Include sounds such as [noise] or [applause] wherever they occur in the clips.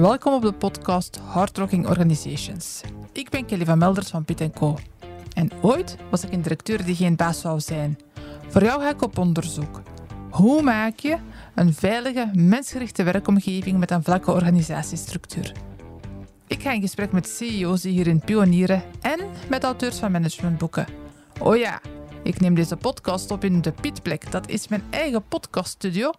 Welkom op de podcast Hardrocking Organizations. Ik ben Kelly van Melders van Piet Co. En ooit was ik een directeur die geen baas zou zijn. Voor jou ga ik op onderzoek. Hoe maak je een veilige, mensgerichte werkomgeving met een vlakke organisatiestructuur? Ik ga in gesprek met CEO's die hierin pionieren en met auteurs van managementboeken. Oh ja, ik neem deze podcast op in de Pietplek. Dat is mijn eigen podcaststudio.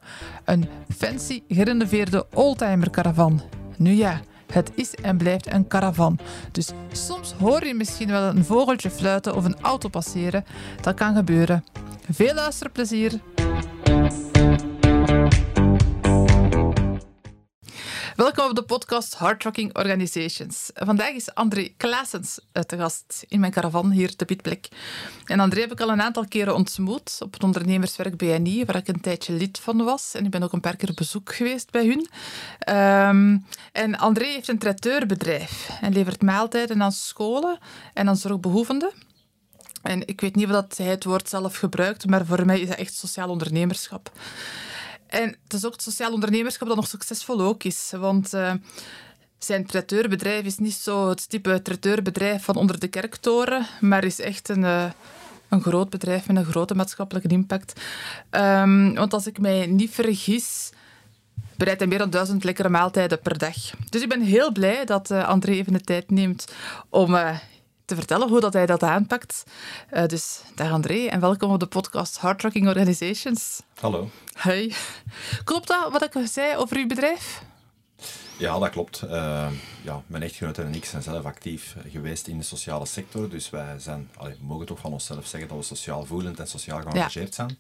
Een fancy, gerenoveerde oldtimer caravan. Nu ja, het is en blijft een caravan. Dus soms hoor je misschien wel een vogeltje fluiten of een auto passeren. Dat kan gebeuren. Veel luisterplezier. Welkom op de podcast Hard Rocking Organizations. Vandaag is André Klaasens te gast in mijn caravan hier te Pietplek. En André heb ik al een aantal keren ontmoet op het ondernemerswerk BNI, waar ik een tijdje lid van was. En ik ben ook een paar keer bezoek geweest bij hun. Ehm, en André heeft een traiteurbedrijf en levert maaltijden aan scholen en aan zorgbehoevenden. En ik weet niet of hij het woord zelf gebruikt, maar voor mij is dat echt sociaal ondernemerschap. En het is ook het sociaal ondernemerschap dat nog succesvol ook is. Want uh, zijn traiteurbedrijf is niet zo het type traiteurbedrijf van onder de kerktoren, maar is echt een, uh, een groot bedrijf met een grote maatschappelijke impact. Um, want als ik mij niet vergis, bereidt hij meer dan duizend lekkere maaltijden per dag. Dus ik ben heel blij dat uh, André even de tijd neemt om te vertellen hoe dat hij dat aanpakt. Uh, dus dag André en welkom op de podcast Hard Rocking Organizations. Hallo. Hoi. Klopt dat wat ik zei over uw bedrijf? Ja, dat klopt. Uh, ja, mijn echtgenote en ik zijn zelf actief geweest in de sociale sector. Dus wij zijn, allee, we mogen toch van onszelf zeggen dat we sociaal voelend en sociaal geëngageerd ja. zijn.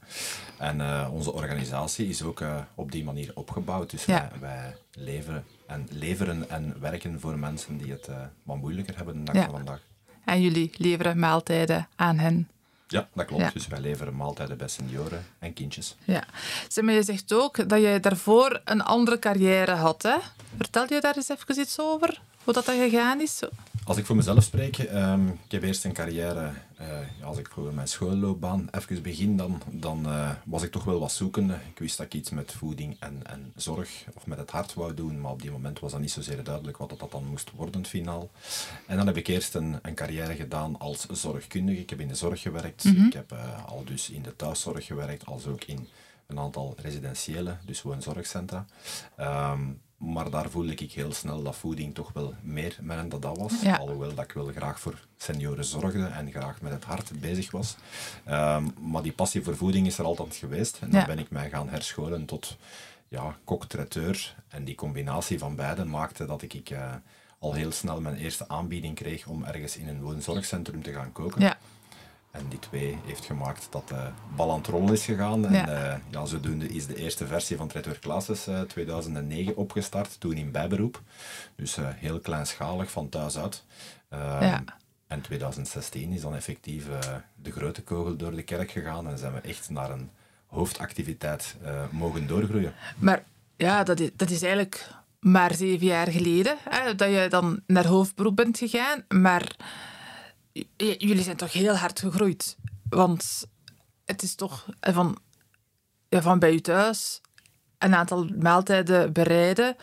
En uh, onze organisatie is ook uh, op die manier opgebouwd. Dus ja. wij, wij, leveren, en, leveren en werken voor mensen die het wat moeilijker hebben dag ja. van vandaag. En jullie leveren maaltijden aan hen. Ja, dat klopt. Ja. Dus wij leveren maaltijden bij senioren en kindjes. Ja. Zeg, maar je zegt ook dat je daarvoor een andere carrière had. Hè? Vertel je daar eens even iets over? Hoe dat, dat gegaan is? Als ik voor mezelf spreek, um, ik heb eerst een carrière, uh, als ik voor mijn schoolloopbaan even begin, dan, dan uh, was ik toch wel wat zoekende. Ik wist dat ik iets met voeding en, en zorg of met het hart wou doen, maar op die moment was dat niet zozeer duidelijk wat dat, dat dan moest worden finaal. En dan heb ik eerst een, een carrière gedaan als zorgkundige. Ik heb in de zorg gewerkt, mm -hmm. ik heb uh, al dus in de thuiszorg gewerkt, als ook in een aantal residentiële, dus woonzorgcentra. Um, maar daar voelde ik heel snel dat voeding toch wel meer mijn dat dat was. Ja. Alhoewel dat ik wel graag voor senioren zorgde en graag met het hart bezig was. Um, maar die passie voor voeding is er altijd geweest. En dan ja. ben ik mij gaan herscholen tot ja, kok-traiteur. En die combinatie van beide maakte dat ik, ik uh, al heel snel mijn eerste aanbieding kreeg om ergens in een woonzorgcentrum te gaan koken. Ja. En die twee heeft gemaakt dat de bal aan het rollen is gegaan. En ja. Uh, ja, zodoende is de eerste versie van Traiteur Classes uh, 2009 opgestart, toen in bijberoep. Dus uh, heel kleinschalig, van thuis uit. ja. En 2016 is dan effectief de grote kogel door de kerk gegaan en zijn we echt naar een hoofdactiviteit mogen doorgroeien. Maar ja, dat is, dat is eigenlijk maar zeven jaar geleden hè, dat je dan naar hoofdberoep bent gegaan. Maar jullie zijn toch heel hard gegroeid. Want het is toch van, ja, van bij u thuis een aantal maaltijden bereiden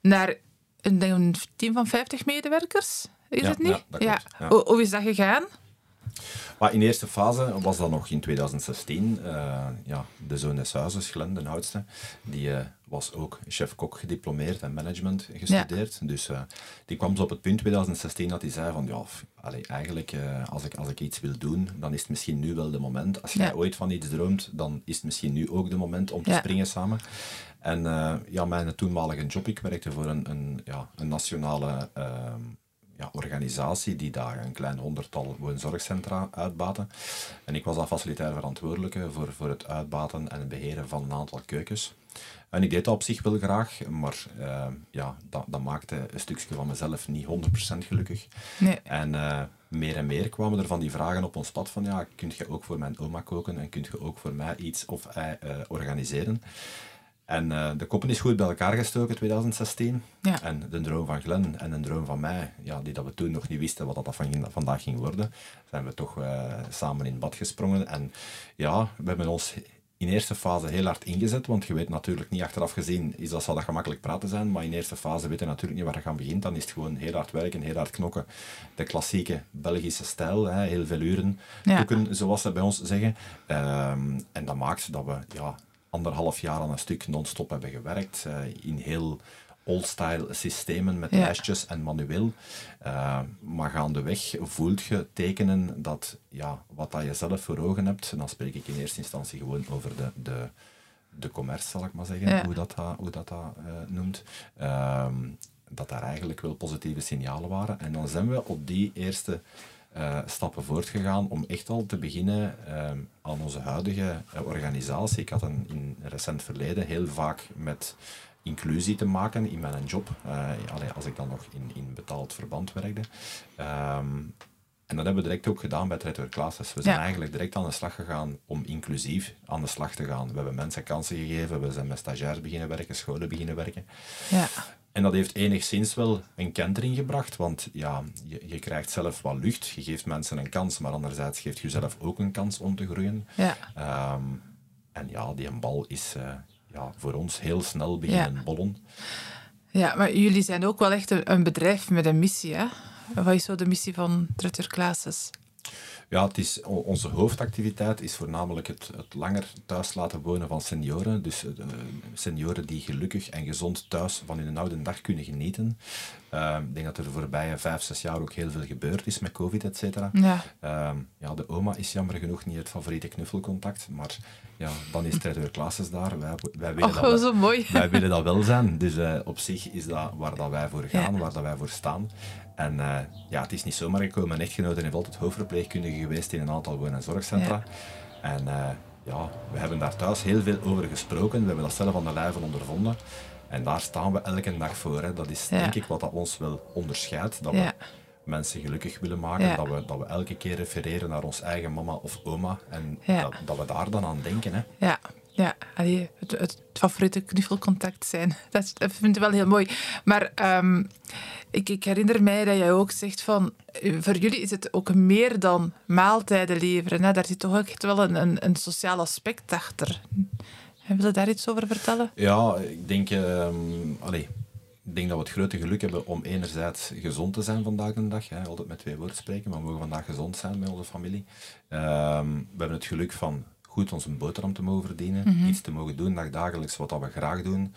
naar een, een team van 50 medewerkers. Is ja, het niet? Ja, dat klopt, ja. Hoe, hoe is dat gegaan? Maar in eerste fase was dat nog in 2016. Uh, ja, de zoon des huizes, Glenn, de oudste, die uh, was ook chef-kok gediplomeerd en management gestudeerd. Ja. Dus uh, die kwam zo op het punt 2016 dat hij zei van ja, allee, eigenlijk als, ik, als ik iets wil doen, dan is het misschien nu wel de moment. Als jij ja. ooit van iets droomt, dan is het misschien nu ook de moment om te ja. springen samen. En ja, mijn toenmalige job, ik werkte voor een, een, ja, een nationale ja, organisatie die daar een klein honderdtal woonzorgcentra uitbaten. En ik was dan facilitair verantwoordelijke voor, voor het uitbaten en het beheren van een aantal keukens. En ik deed dat op zich wel graag, maar uh, ja, dat, dat, maakte een stukje van mezelf niet 100% gelukkig. Nee. En uh, meer en meer kwamen er van die vragen op ons pad van ja, kunt je ook voor mijn oma koken en kunt je ook voor mij iets of uh, organiseren. En uh, de koppen is goed bij elkaar gestoken, 2016. Ja. En de droom van Glenn en de droom van mij, ja, die dat we toen nog niet wisten wat dat van, vandaag ging worden, zijn we toch uh, samen in bad gesprongen. En ja, we hebben ons in eerste fase heel hard ingezet, want je weet natuurlijk niet achteraf gezien, is dat, zal dat gemakkelijk praten zijn, maar in eerste fase weet je natuurlijk niet waar je gaan begint. Dan is het gewoon heel hard werken, heel hard knokken. De klassieke Belgische stijl, hè, heel veel uren, ja. zoals ze bij ons zeggen. Ehm, en dat maakt dat we ja, anderhalf jaar aan een stuk non-stop hebben gewerkt, uh, in heel old-style systemen met lijstjes en manueel. Uh, maar gaandeweg voelt je tekenen dat ja, wat dat je zelf voor ogen hebt, en dan spreek ik in eerste instantie gewoon over de, de, de commerce, zal ik maar zeggen, hoe dat, hoe dat, dat uh, noemt. Uh, dat daar eigenlijk wel positieve signalen waren. En dan zijn we op die eerste uh, stappen voortgegaan om echt al te beginnen ehm, aan onze huidige organisatie. Ik had een, in recent verleden heel vaak met inclusie te maken in mijn job. Uh, als ik dan nog in, in betaald verband werkde. Ehm, en dat hebben we direct ook gedaan bij Traitor Classes. We zijn eigenlijk direct aan de slag gegaan om inclusief aan de slag te gaan. We hebben mensen kansen gegeven, we zijn met stagiairs beginnen werken, scholen beginnen werken. Ja. En dat heeft enigszins wel een kentering gebracht, want ja, je, je krijgt zelf wat lucht, je geeft mensen een kans, maar anderzijds geeft je zelf ook een kans om te groeien. Ja. Ehm, en ja, die bal is, uh, ja, voor ons heel snel beginnen ja. bollen. Ja, maar jullie zijn ook wel echt een, bedrijf met een missie, hè? Wat is zo de missie van Tretter Classes? Ja, het is, onze hoofdactiviteit is voornamelijk het, het langer thuis laten wonen van senioren. Dus uh, senioren die gelukkig en gezond thuis van hun oude dag kunnen genieten. Uh, ik denk dat er de voorbije vijf, zes jaar ook heel veel gebeurd is met COVID, et cetera. Ja. Uh, ja, de oma is jammer genoeg niet het favoriete knuffelcontact, maar ja, dan is Trader Classes daar. Wij, wij, willen oh, dat, zo mooi. wij willen dat wel zijn. Dus uh, op zich is dat waar dat wij voor gaan, waar dat wij voor staan. En uh, ja, het is niet zomaar gekomen. Mijn echtgenote heeft altijd hoofdverpleegkundige geweest in een aantal woon- en zorgcentra. Ja. En uh, ja, we hebben daar thuis heel veel over gesproken. We hebben dat zelf aan de lijve ondervonden. En daar staan we elke dag voor. Hè. Dat is denk ik wat dat ons wel onderscheidt. Dat we mensen gelukkig willen maken. Dat, we, dat we elke keer refereren naar ons eigen mama of oma. En dat, dat, we daar dan aan denken. Hè. Ja. Ja, allee, het, favoriete knuffelcontact zijn. [laughs] Dat, vind ik wel heel mooi. Maar um, ik, ik, herinner mij dat jij ook zegt van... Voor jullie is het ook meer dan maaltijden leveren. Hè? Daar zit toch ook echt wel een, een, een sociaal aspect achter. Wil je daar iets over vertellen? Ja, ik denk... Um, allee, ik denk dat we het grote geluk hebben om enerzijds gezond te zijn vandaag de dag. Hè. Altijd met twee woorden spreken, maar we mogen vandaag gezond zijn met onze familie. Um, we hebben het geluk van goed onze boterham te mogen verdienen, mhm. iets te mogen doen dagelijks wat dat we graag doen,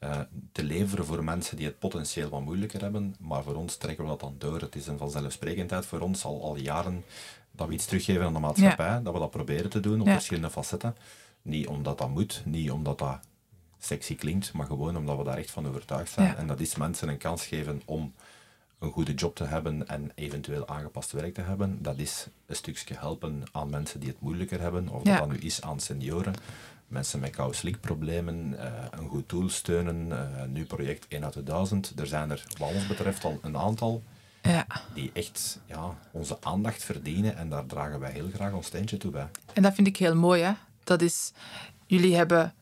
uh, te leveren voor mensen die het potentieel wat moeilijker hebben, maar voor ons trekken we dat dan door. Het is een vanzelfsprekendheid voor ons al, al jaren dat we iets teruggeven aan de maatschappij, dat we dat proberen te doen op verschillende facetten. Niet omdat dat moet, niet omdat dat sexy klinkt, maar gewoon omdat we daar echt van overtuigd zijn. En dat is mensen een kans geven om een goede job te hebben en eventueel aangepast werk te hebben. Dat is een stukje helpen aan mensen die het moeilijker hebben, of dat, dat nu is aan senioren, mensen met kou problemen uh, een goed doel steunen. Uh, nu project 1 uit de 1000. Er zijn er, wat ons betreft, al een aantal ja. die echt ja, onze aandacht verdienen en daar dragen wij heel graag ons steentje toe bij. En dat vind ik heel mooi. Hè? Dat is, jullie hebben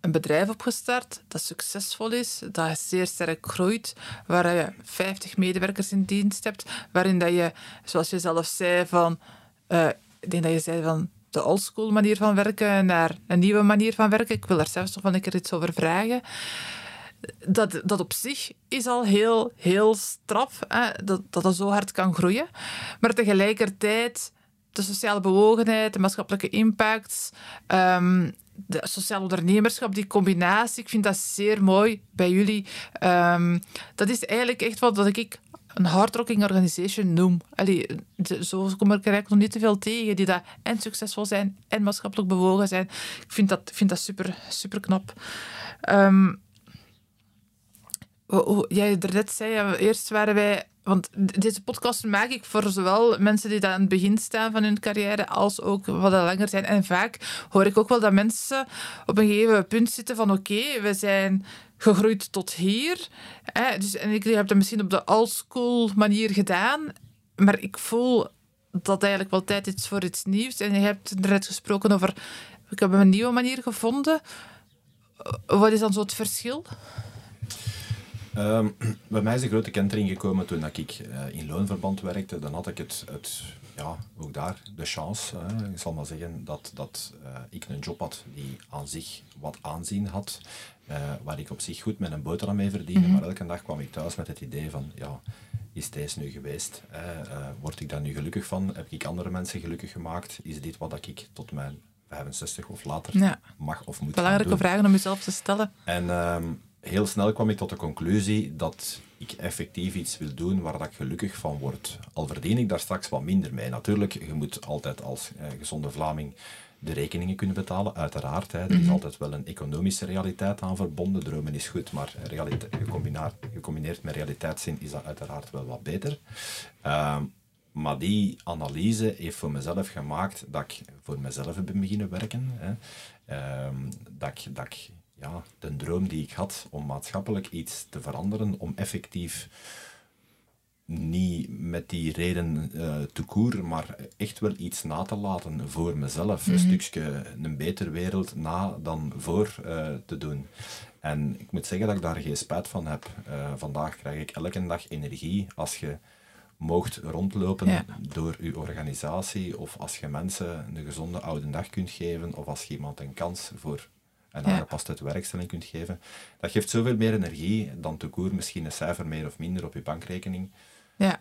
een bedrijf opgestart dat succesvol is, dat zeer sterk groeit, waar je 50 medewerkers in dienst hebt, waarin dat je, zoals je zelf zei, van, uh, ik denk dat je zei van de oldschool manier van werken naar een nieuwe manier van werken. Ik wil daar zelfs nog wel een keer iets over vragen. Dat, dat op zich is al heel, heel straf, hè, dat, dat zo hard kan groeien. Maar tegelijkertijd de sociale bewogenheid, de maatschappelijke impact, um, de sociaal ondernemerschap, die combinatie, ik vind dat zeer mooi bij jullie. Um, dat is eigenlijk echt wat, wat ik een hardrocking organization noem. Allee, zo kom ik er eigenlijk nog niet te veel tegen, die dat en succesvol zijn en maatschappelijk bewogen zijn. Ik vind dat, vind dat super, super knap. Um, jij er net zei, eerst waren wij want deze podcast maak ik voor zowel mensen die aan het begin staan van hun carrière, als ook wat langer zijn. En vaak hoor ik ook wel dat mensen op een gegeven punt zitten van oké, we zijn gegroeid tot hier. Hè, dus, en ik heb dat misschien op de oldschool manier gedaan, maar ik voel dat eigenlijk wel tijd is voor iets nieuws. En je hebt net gesproken over, ik heb een nieuwe manier gevonden. Wat is dan zo het verschil? Ehm, [clears throat] bij mij is de grote kentering gekomen toen ik uh, in loonverband werkte. Dan had ik het, het ja, ook daar de chance, ik zal maar zeggen, dat, dat uh, ik een job had die aan zich wat aanzien had. Uh, waar ik op zich goed met een boterham mee verdiende. Mm -hmm. Maar elke dag kwam ik thuis met het idee van, ja, is deze nu geweest? word ik daar nu gelukkig van? Heb ik andere mensen gelukkig gemaakt? Is dit wat ik tot mijn 65 of later ja. mag of moet Belangrijke vragen om jezelf te stellen. En um, heel snel kwam ik tot de conclusie dat ik effectief iets wil doen waar dat ik gelukkig van word. Al verdien ik daar straks wat minder mee. Natuurlijk, je moet altijd als eh, gezonde Vlaming de rekeningen kunnen betalen, uiteraard. Hè. Er is mm -hmm. altijd wel een economische realiteit aan verbonden. Dromen is goed, maar gecombineerd met realiteitszin is dat uiteraard wel wat beter. Uh, maar die analyse heeft voor mezelf gemaakt dat ik voor mezelf ben beginnen werken. Hè. Uh, dat ik, dat ik ja, de droom die ik had om maatschappelijk iets te veranderen, om effectief niet met die reden uh, te koer, maar echt wel iets na te laten voor mezelf. Mm -hmm. Een stukje een betere wereld na dan voor uh, te doen. En ik moet zeggen dat ik daar geen spijt van heb. Uh, vandaag krijg ik elke dag energie als je moogt rondlopen ja. door uw organisatie of als je mensen een gezonde oude dag kunt geven of als je iemand een kans voor een ja. aangepaste werkstelling kunt geven. Dat geeft zoveel meer energie dan te koer misschien een cijfer meer of minder op je bankrekening. Ja.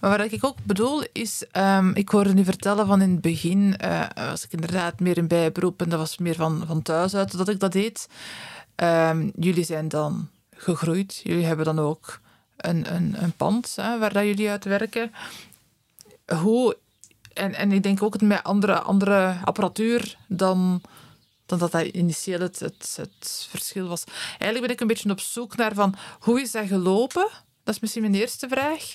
Maar wat ik ook bedoel is, um, ik hoorde nu vertellen van in het begin, uh, was ik inderdaad meer in bijberoep en dat was meer van, van thuis uit dat ik dat deed. Um, jullie zijn dan gegroeid, jullie hebben dan ook een, een, een pand hè, waar dat jullie uit werken. Hoe, en, en ik denk ook met andere, andere apparatuur dan, dan dat dat initieel het, het, verschil was. Eigenlijk ben ik een beetje op zoek naar van, hoe is dat gelopen? Dat is misschien mijn eerste vraag.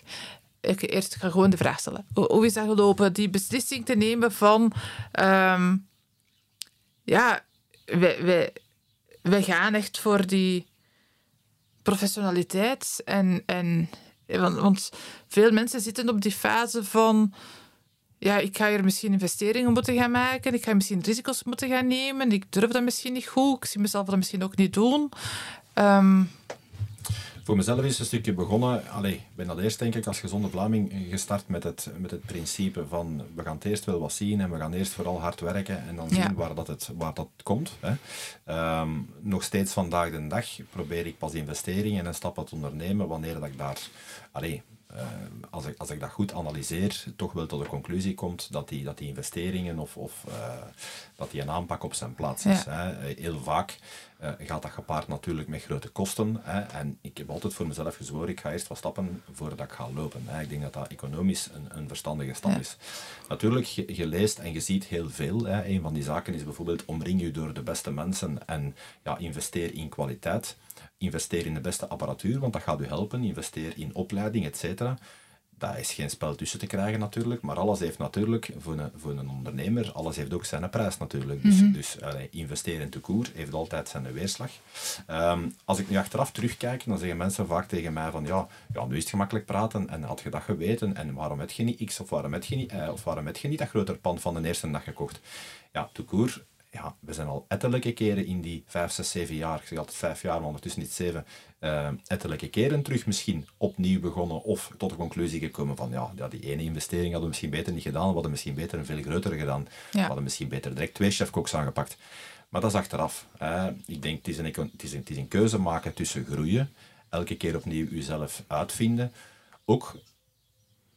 Ik eerst ga gewoon de vraag stellen. Hoe is dat gelopen? Die beslissing te nemen van... Um, ja, wij, wij, wij gaan echt voor die professionaliteit. En, en, want veel mensen zitten op die fase van... Ja, ik ga hier misschien investeringen moeten gaan maken. Ik ga misschien risico's moeten gaan nemen. Ik durf dat misschien niet goed. Ik zie mezelf dat misschien ook niet doen. Um, voor mezelf is het een stukje begonnen. Allee, ik ben dat eerst denk ik als gezonde Vlaming gestart met het, met het principe van we gaan het eerst wel wat zien en we gaan eerst vooral hard werken en dan zien Ja. waar, dat het, waar dat komt. Hè. Ehm, nog steeds vandaag de dag probeer ik pas investeringen en stappen te ondernemen wanneer dat ik daar... Allee, als, ik, als ik dat goed analyseer, toch wel tot de conclusie komt dat die, dat die investeringen of, of eh, dat die een aanpak op zijn plaats is. Ja. Hè. Heel vaak eh, gaat dat gepaard natuurlijk met grote kosten. Hè. En ik heb altijd voor mezelf gezworen, ik ga eerst wat stappen voordat ik ga lopen. Hè. Ik denk dat dat economisch een, een verstandige stap Ja. is. Natuurlijk, je, je leest en je ziet heel veel. Hè. Een van die zaken is bijvoorbeeld omring je door de beste mensen en ja, investeer in kwaliteit. Investeer in de beste apparatuur, want dat gaat u helpen. Investeer in opleiding, et cetera. Daar is geen spel tussen te krijgen natuurlijk, maar alles heeft natuurlijk voor een, voor een ondernemer, alles heeft ook zijn prijs natuurlijk. Dus, dus allee, investeren in toekoer heeft altijd zijn weerslag. Ehm, als ik nu achteraf terugkijk, dan zeggen mensen vaak tegen mij van ja, ja nu is het gemakkelijk praten en had je dat geweten en waarom heb je niet X of waarom heb je niet Y of waarom heb je niet dat grotere pand van de eerste dag gekocht? Ja, toekoer, ja, we zijn al ettelijke keren in die vijf, zes, zeven jaar, ik zeg altijd vijf jaar, maar ondertussen niet zeven, eh, ettelijke keren terug misschien opnieuw begonnen of tot de conclusie gekomen van ja, ja, die ene investering hadden we misschien beter niet gedaan, we hadden misschien beter een veel grotere gedaan, we hadden misschien beter direct twee chefkoks aangepakt. Maar dat is achteraf. hè. ik denk, het is, een, eco- het, is een, het is een keuze maken tussen groeien, elke keer opnieuw jezelf uitvinden, ook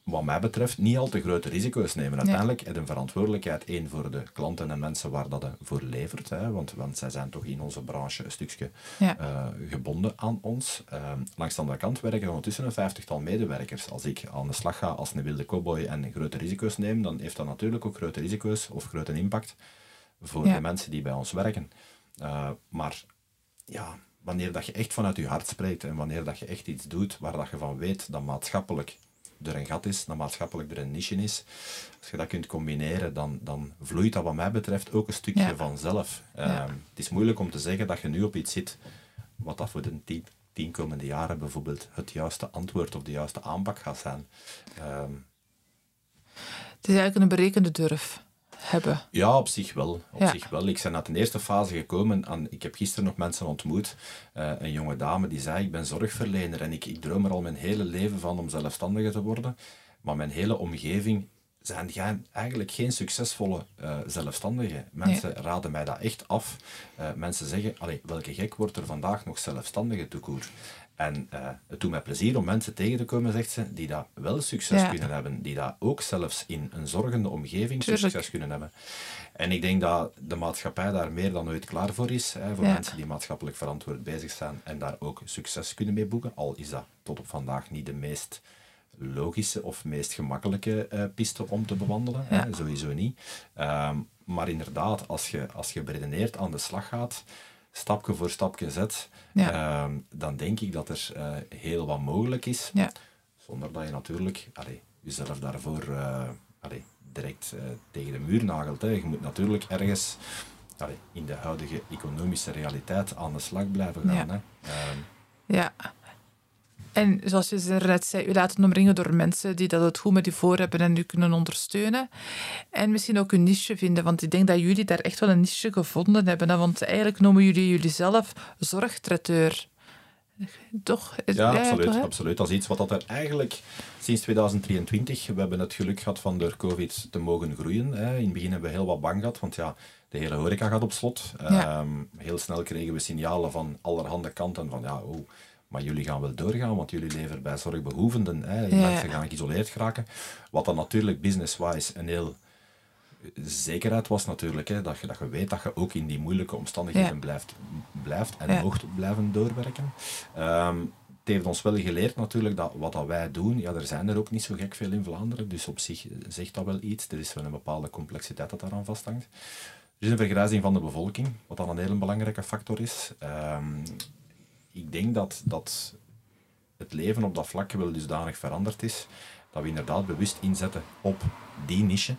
wat mij betreft, niet al te grote risico's nemen. Uiteindelijk je een verantwoordelijkheid, één voor de klanten en mensen waar dat voor levert. Hè, want, want zij zijn toch in onze branche een stukje Ja. eh, gebonden aan ons. Ehm, langs de andere kant werken er ondertussen een vijftigtal medewerkers. Als ik aan de slag ga als een wilde cowboy en grote risico's neem, dan heeft dat natuurlijk ook grote risico's of grote impact voor Ja. de mensen die bij ons werken. Eh, maar ja, wanneer dat je echt vanuit je hart spreekt en wanneer dat je echt iets doet waar dat je van weet dat maatschappelijk er een gat is, dat maatschappelijk er een niche is, als je dat kunt combineren, dan, dan vloeit dat wat mij betreft ook een stukje Ja. vanzelf. Ja. Ehm, het is moeilijk om te zeggen dat je nu op iets zit wat dat voor de tien, tien komende jaren bijvoorbeeld het juiste antwoord of de juiste aanpak gaat zijn. Ehm, Het is eigenlijk een berekende durf. Hebben? Ja, op zich wel. Op Ja. zich wel. Ik ben uit de eerste fase gekomen en ik heb gisteren nog mensen ontmoet. Eh, een jonge dame die zei, ik ben zorgverlener en ik, ik droom er al mijn hele leven van om zelfstandige te worden. Maar mijn hele omgeving zijn geen- eigenlijk geen succesvolle eh, zelfstandigen. Mensen raden mij dat echt af. Eh, mensen zeggen, allee, welke gek wordt er vandaag nog zelfstandige toekoer? En eh, het doet mij plezier om mensen tegen te komen, zegt ze, die dat wel succes Ja. kunnen hebben. Die dat ook zelfs in een zorgende omgeving Tuurlijk. succes kunnen hebben. En ik denk dat de maatschappij daar meer dan ooit klaar voor is. Hè, voor Ja. mensen die maatschappelijk verantwoord bezig zijn en daar ook succes kunnen mee boeken. Al is dat tot op vandaag niet de meest logische of meest gemakkelijke eh, piste om te bewandelen. Ja. Hè, sowieso niet. Ehm, maar inderdaad, als je, als je beredeneerd aan de slag gaat, stapje voor stapje zet, Ja. ehm, dan denk ik dat er eh, heel wat mogelijk is. Ja. Zonder dat je natuurlijk allee, jezelf daarvoor eh, allee, direct eh, tegen de muur nagelt. Hè. Je moet natuurlijk ergens allee, in de huidige economische realiteit aan de slag blijven gaan. Ja. Hè. Ehm, Ja. En zoals je net zei, u laten omringen door mensen die dat het goed met u voor hebben en u kunnen ondersteunen. En misschien ook een niche vinden, want ik denk dat jullie daar echt wel een niche gevonden hebben. Hè? Want eigenlijk noemen jullie jullie zelf zorgtraiteur. Toch? Ja, absoluut, toch, absoluut. Dat is iets wat dat er eigenlijk sinds 2023, we hebben het geluk gehad van door COVID te mogen groeien. Hè. In het begin hebben we heel wat bang gehad, want ja, de hele horeca gaat op slot. Ja. Ehm, heel snel kregen we signalen van allerhande kanten van ja, oh, maar jullie gaan wel doorgaan, want jullie leveren bij zorgbehoevenden. Hè. Ja. Mensen gaan geïsoleerd geraken. Wat dan natuurlijk business-wise een heel zekerheid was natuurlijk, hè, dat, je, dat je weet dat je ook in die moeilijke omstandigheden Ja. blijft, blijft en Ja. mocht blijven doorwerken. Ehm, het heeft ons wel geleerd natuurlijk dat wat dat wij doen, ja, er zijn er ook niet zo gek veel in Vlaanderen, dus op zich zegt dat wel iets. Er is wel een bepaalde complexiteit dat daaraan vasthangt. Er is een vergrijzing van de bevolking, wat dan een hele belangrijke factor is. Ehm, ik denk dat, dat het leven op dat vlak wel dusdanig veranderd is, dat we inderdaad bewust inzetten op die niche.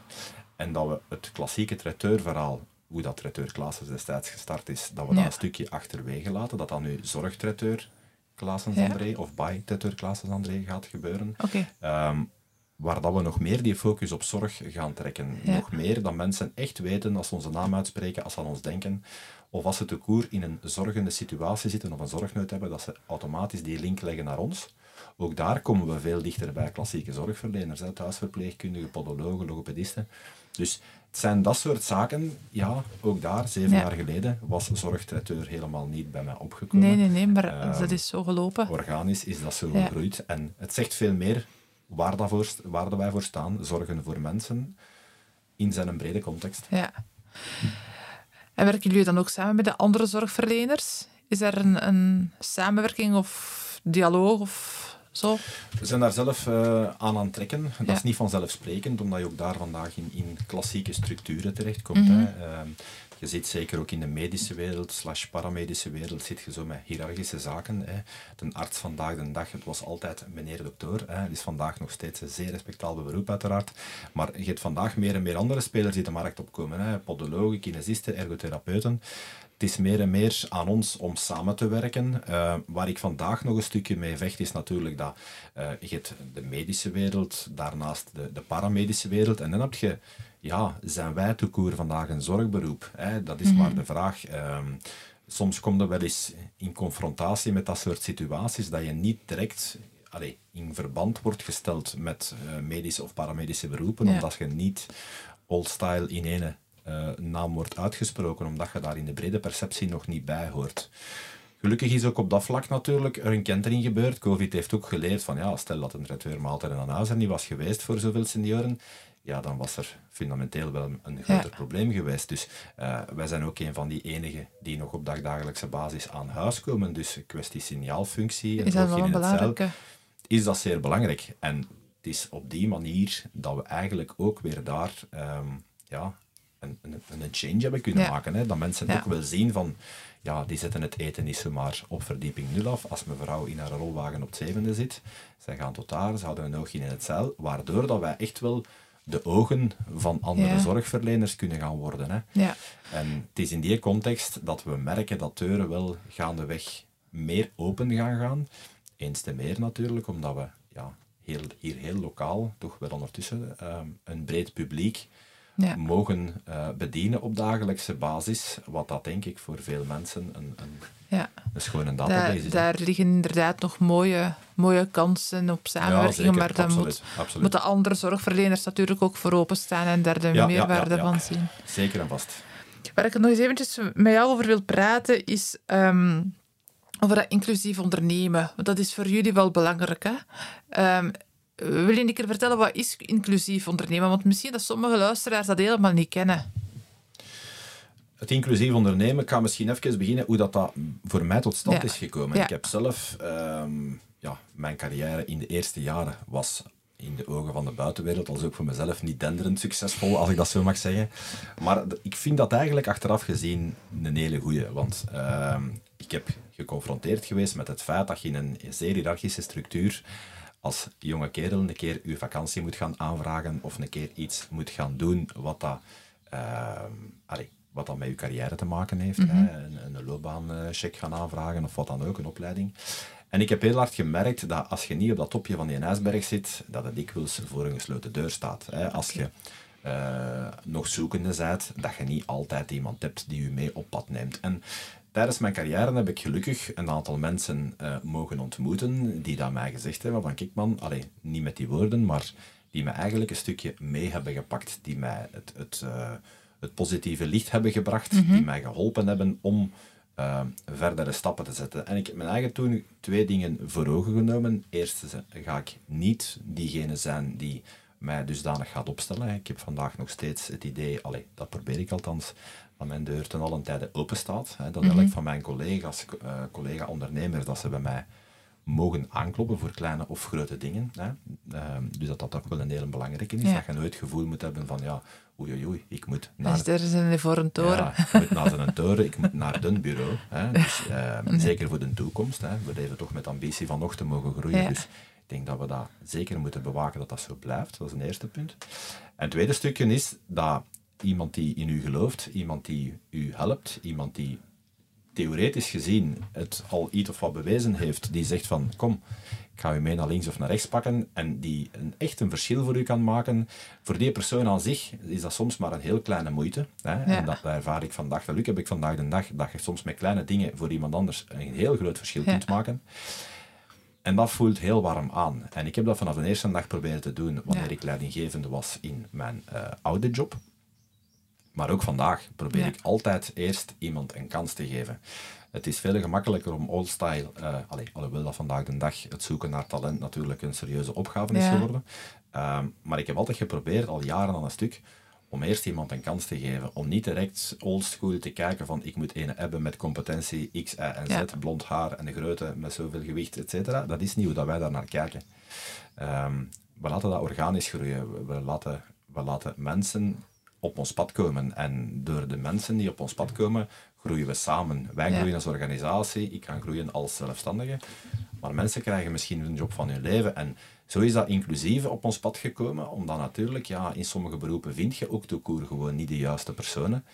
En dat we het klassieke traiteurverhaal, hoe dat traiteur Claessens destijds gestart is, dat we dat een stukje achterwege laten. Dat dat nu zorgtraiteur Claessens Ja. André of bij traiteur Claessens André gaat gebeuren. Oké. Ehm, waar dat we nog meer die focus op zorg gaan trekken. Ja. Nog meer dat mensen echt weten als ze onze naam uitspreken, als ze aan ons denken, of als ze te koer in een zorgende situatie zitten of een zorgnood hebben, dat ze automatisch die link leggen naar ons. Ook daar komen we veel dichter bij klassieke zorgverleners, hè, thuisverpleegkundigen, podologen, logopedisten. Dus het zijn dat soort zaken. Ja, ook daar, zeven Ja. jaar geleden, was zorgtraiteur helemaal niet bij mij opgekomen. Nee, nee, nee, maar Ehm, dat is zo gelopen. Organisch is dat zo Ja. gegroeid. En het zegt veel meer waar, dat voor, waar dat wij voor staan. Zorgen voor mensen in zijn brede context. Ja. En werken jullie dan ook samen met de andere zorgverleners? Is er een, een samenwerking of dialoog of zo? We zijn daar zelf eh, aan aan het trekken. Dat Ja. is niet vanzelfsprekend, omdat je ook daar vandaag in, in klassieke structuren terechtkomt. Mhm. hè. Je zit zeker ook in de medische wereld, slash paramedische wereld, zit je zo met hiërarchische zaken. Hè. De arts vandaag de dag, het was altijd meneer dokter. Hè. Het is vandaag nog steeds een zeer respectabel beroep uiteraard. Maar je hebt vandaag meer en meer andere spelers die de markt opkomen. Hè. Podologen, kinesisten, ergotherapeuten. Het is meer en meer aan ons om samen te werken. Eh, waar ik vandaag nog een stukje mee vecht, is natuurlijk dat eh, je hebt de medische wereld, daarnaast de, de paramedische wereld. En dan heb je, ja, zijn wij toekoer vandaag een zorgberoep? Hè? Dat is maar de vraag. Ehm, soms komt er wel eens in confrontatie met dat soort situaties dat je niet direct allee, in verband wordt gesteld met eh, medische of paramedische beroepen, Ja. omdat je niet old style in ene eh, naam wordt uitgesproken, omdat je daar in de brede perceptie nog niet bij hoort. Gelukkig is ook op dat vlak natuurlijk er een kentering gebeurd. Covid heeft ook geleerd van, ja, stel dat een traiteur maaltijd en aan huis er niet was geweest voor zoveel senioren, ja, dan was er fundamenteel wel een groter probleem geweest. Dus eh, wij zijn ook een van die enigen die nog op dagdagelijkse basis aan huis komen. Dus kwestie signaalfunctie, Is dat wel een cel, is dat zeer belangrijk. En het is op die manier dat we eigenlijk ook weer daar ehm, ja, een, een, een change hebben kunnen Ja. maken. Hè? Dat mensen ook wel zien van, ja, die zetten het eten niet zomaar op verdieping nul af. Als mevrouw in haar rolwagen op het zevende zit, zij gaan tot daar, ze houden een oogje in het zeil, waardoor dat wij echt wel de ogen van andere Ja. zorgverleners kunnen gaan worden. Hè? Ja. En het is in die context dat we merken dat deuren wel gaandeweg meer open gaan gaan. Eens te meer natuurlijk, omdat we ja, heel, hier heel lokaal, toch wel ondertussen, ehm, een breed publiek ja. mogen uh, bedienen op dagelijkse basis. Wat dat denk ik voor veel mensen een, een, ja. een schone database daar, is. Daar liggen inderdaad nog mooie, mooie kansen op samenwerking. Ja, maar dan moet, moeten andere zorgverleners natuurlijk ook voor openstaan en daar de meerwaarde van zien. Zeker en vast. Waar ik nog eens eventjes met jou over wil praten, is um, over dat inclusief ondernemen. Want dat is voor jullie wel belangrijk. Hè? Um, wil je een keer vertellen, wat is inclusief ondernemen? Want misschien dat sommige luisteraars dat helemaal niet kennen. Het inclusief ondernemen, ik ga misschien even beginnen hoe dat, dat voor mij tot stand is gekomen. Ik heb zelf, um, ja, mijn carrière in de eerste jaren was in de ogen van de buitenwereld, als ook voor mezelf, niet denderend succesvol, als ik dat zo mag zeggen. Maar ik vind dat eigenlijk achteraf gezien een hele goeie. Want uh, ik heb geconfronteerd geweest met het feit dat je in een zeer hiërarchische structuur als jonge kerel een keer je vakantie moet gaan aanvragen of een keer iets moet gaan doen wat dat, uh, wat dat met je carrière te maken heeft. hè? Mhm. Een, een loopbaancheck gaan aanvragen of wat dan ook, een opleiding. En ik heb heel hard gemerkt dat als je niet op dat topje van die ijsberg zit, dat het dikwijls voor een gesloten deur staat. Hè? Als je uh, nog zoekende bent, dat je niet altijd iemand hebt die je mee op pad neemt. En tijdens mijn carrière heb ik gelukkig een aantal mensen uh, mogen ontmoeten die dat mij gezegd hebben van kijk man, niet met die woorden, maar die me eigenlijk een stukje mee hebben gepakt, die mij het, het, uh, het positieve licht hebben gebracht, mm -hmm. die mij geholpen hebben om uh, verdere stappen te zetten. En ik heb mijn eigen toen twee dingen voor ogen genomen. Eerst ga ik niet diegene zijn die mij dusdanig gaat opstellen. Ik heb vandaag nog steeds het idee, allez, dat probeer ik althans, dat mijn deur ten allen tijde open staat. Hè, dat mm elk van mijn collega's, uh, collega-ondernemers, dat ze bij mij mogen aankloppen voor kleine of grote dingen. Hè. Uh, dus dat dat ook wel een heel belangrijke is. Dat je nooit het gevoel moet hebben van, ja, oei, oei, oei ik moet naar... Dus er zijn voor een toren. Ja, ik moet naar een toren, ik moet naar een bureau. Hè. [laughs] Dus, uh, nee. Zeker voor de toekomst. Hè. We leven toch met ambitie van nog te mogen groeien. Ja. Dus ik denk dat we dat zeker moeten bewaken dat dat zo blijft. Dat is een eerste punt. En het tweede stukje is dat iemand die in u gelooft, iemand die u helpt, iemand die theoretisch gezien het al iets of wat bewezen heeft, die zegt van kom, ik ga u mee naar links of naar rechts pakken en die een, echt een verschil voor u kan maken. Voor die persoon aan zich is dat soms maar een heel kleine moeite. Hè? Ja. En dat, dat ervaar ik vandaag. Dat heb ik vandaag de dag, dat je soms met kleine dingen voor iemand anders een heel groot verschil ja. kunt maken. En dat voelt heel warm aan. En ik heb dat vanaf de eerste dag proberen te doen wanneer ja. ik leidinggevende was in mijn uh, oude job. Maar ook vandaag probeer ja. ik altijd eerst iemand een kans te geven. Het is veel gemakkelijker om old-style, uh, alhoewel dat vandaag de dag het zoeken naar talent natuurlijk een serieuze opgave is geworden. Uh, maar ik heb altijd geprobeerd, al jaren aan een stuk, om eerst iemand een kans te geven. Om niet direct oldschool te kijken van ik moet een hebben met competentie X, Y en Z, ja. blond haar en de grootte met zoveel gewicht, etc. Dat is niet hoe dat wij daar naar kijken. Um, we laten dat organisch groeien. We laten, we laten mensen op ons pad komen. En door de mensen die op ons pad komen, groeien we samen. Wij groeien als organisatie, ik kan groeien als zelfstandige. Maar mensen krijgen misschien een job van hun leven. En zo is dat inclusief op ons pad gekomen, omdat natuurlijk, ja, in sommige beroepen vind je ook toekoer gewoon niet de juiste personen.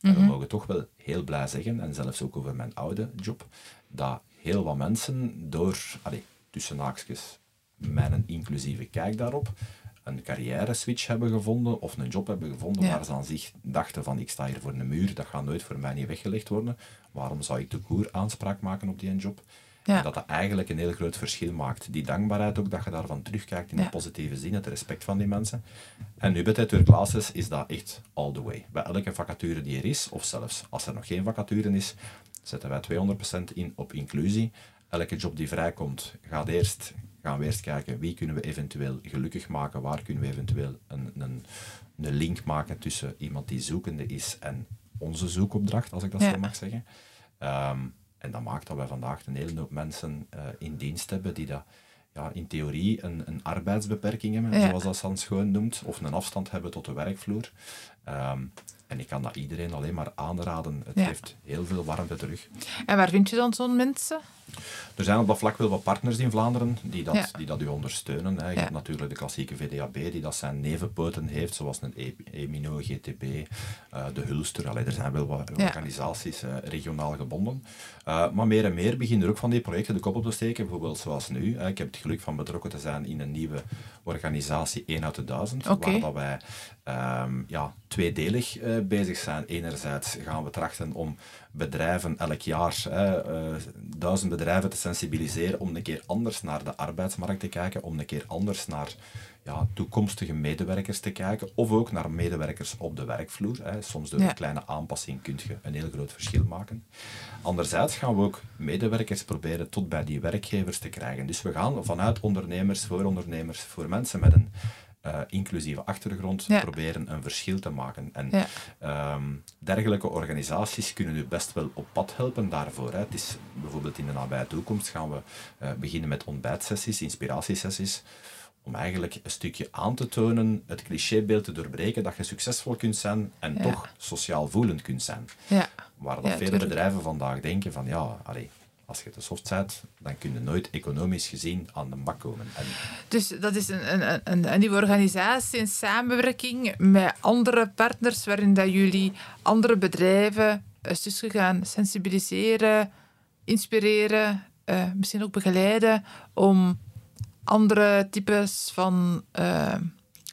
En mm -hmm. we mogen toch wel heel blij zeggen, en zelfs ook over mijn oude job, dat heel wat mensen door, allez, tussen haakjes, mijn inclusieve kijk daarop, een carrière switch hebben gevonden of een job hebben gevonden ja. waar ze aan zich dachten van ik sta hier voor een muur, dat gaat nooit voor mij niet weggelegd worden. Waarom zou ik de koer aanspraak maken op die job? Ja. En dat dat eigenlijk een heel groot verschil maakt. Die dankbaarheid ook, dat je daarvan terugkijkt in ja. de positieve zin, het respect van die mensen. En nu bij Tattoo Classes is dat echt all the way. Bij elke vacature die er is, of zelfs als er nog geen vacature is, zetten wij 200% in op inclusie. Elke job die vrijkomt, gaat eerst gaan we eerst kijken wie kunnen we eventueel gelukkig maken, waar kunnen we eventueel een, een, een link maken tussen iemand die zoekende is en onze zoekopdracht, als ik dat ja. zo mag zeggen. Um, en dat maakt dat wij vandaag een hele hoop mensen uh, in dienst hebben die dat ja, in theorie een, een arbeidsbeperking hebben, ja. zoals dat Sans Schoon noemt, of een afstand hebben tot de werkvloer. Um, en ik kan dat iedereen alleen maar aanraden. Het ja. geeft heel veel warmte terug. En waar vind je dan zo'n mensen? Er zijn op dat vlak wel wat partners in Vlaanderen die dat, Ja. die dat u ondersteunen. Hè. Je Ja. hebt natuurlijk de klassieke VDAB, die dat zijn nevenpoten heeft, zoals een E- Emino, GTB, eh, de Hulster. Allee, er zijn wel wat organisaties eh, regionaal gebonden. Eh, maar meer en meer beginnen er ook van die projecten de kop op te steken, bijvoorbeeld zoals nu. hè. Ik heb het geluk van betrokken te zijn in een nieuwe organisatie, 1 uit de 1000, Oké. waar dat wij ehm, ja, tweedelig eh, bezig zijn. Enerzijds gaan we trachten om bedrijven elk jaar, hè, eh, duizend bedrijven te sensibiliseren om een keer anders naar de arbeidsmarkt te kijken, om een keer anders naar ja, toekomstige medewerkers te kijken, of ook naar medewerkers op de werkvloer. Hè. Soms door Ja. een kleine aanpassing kun je een heel groot verschil maken. Anderzijds gaan we ook medewerkers proberen tot bij die werkgevers te krijgen. Dus we gaan vanuit ondernemers, voor ondernemers, voor mensen met een eh, inclusieve achtergrond Ja. proberen een verschil te maken. En Ja. Ehm, dergelijke organisaties kunnen u best wel op pad helpen daarvoor. Hè. Het is bijvoorbeeld in de nabije toekomst gaan we eh, beginnen met ontbijtsessies, inspiratiesessies, om eigenlijk een stukje aan te tonen, het clichébeeld te doorbreken dat je succesvol kunt zijn en Ja. toch sociaal voelend kunt zijn. Ja. Waar dat Ja, vele bedrijven vandaag denken van ja, allee, als je te soft bent, dan kun je nooit economisch gezien aan de bak komen. En Dus dat is een, een, een, een nieuwe organisatie in samenwerking met andere partners, waarin dat jullie andere bedrijven een stukje gaan sensibiliseren, inspireren, eh, misschien ook begeleiden om andere types van eh,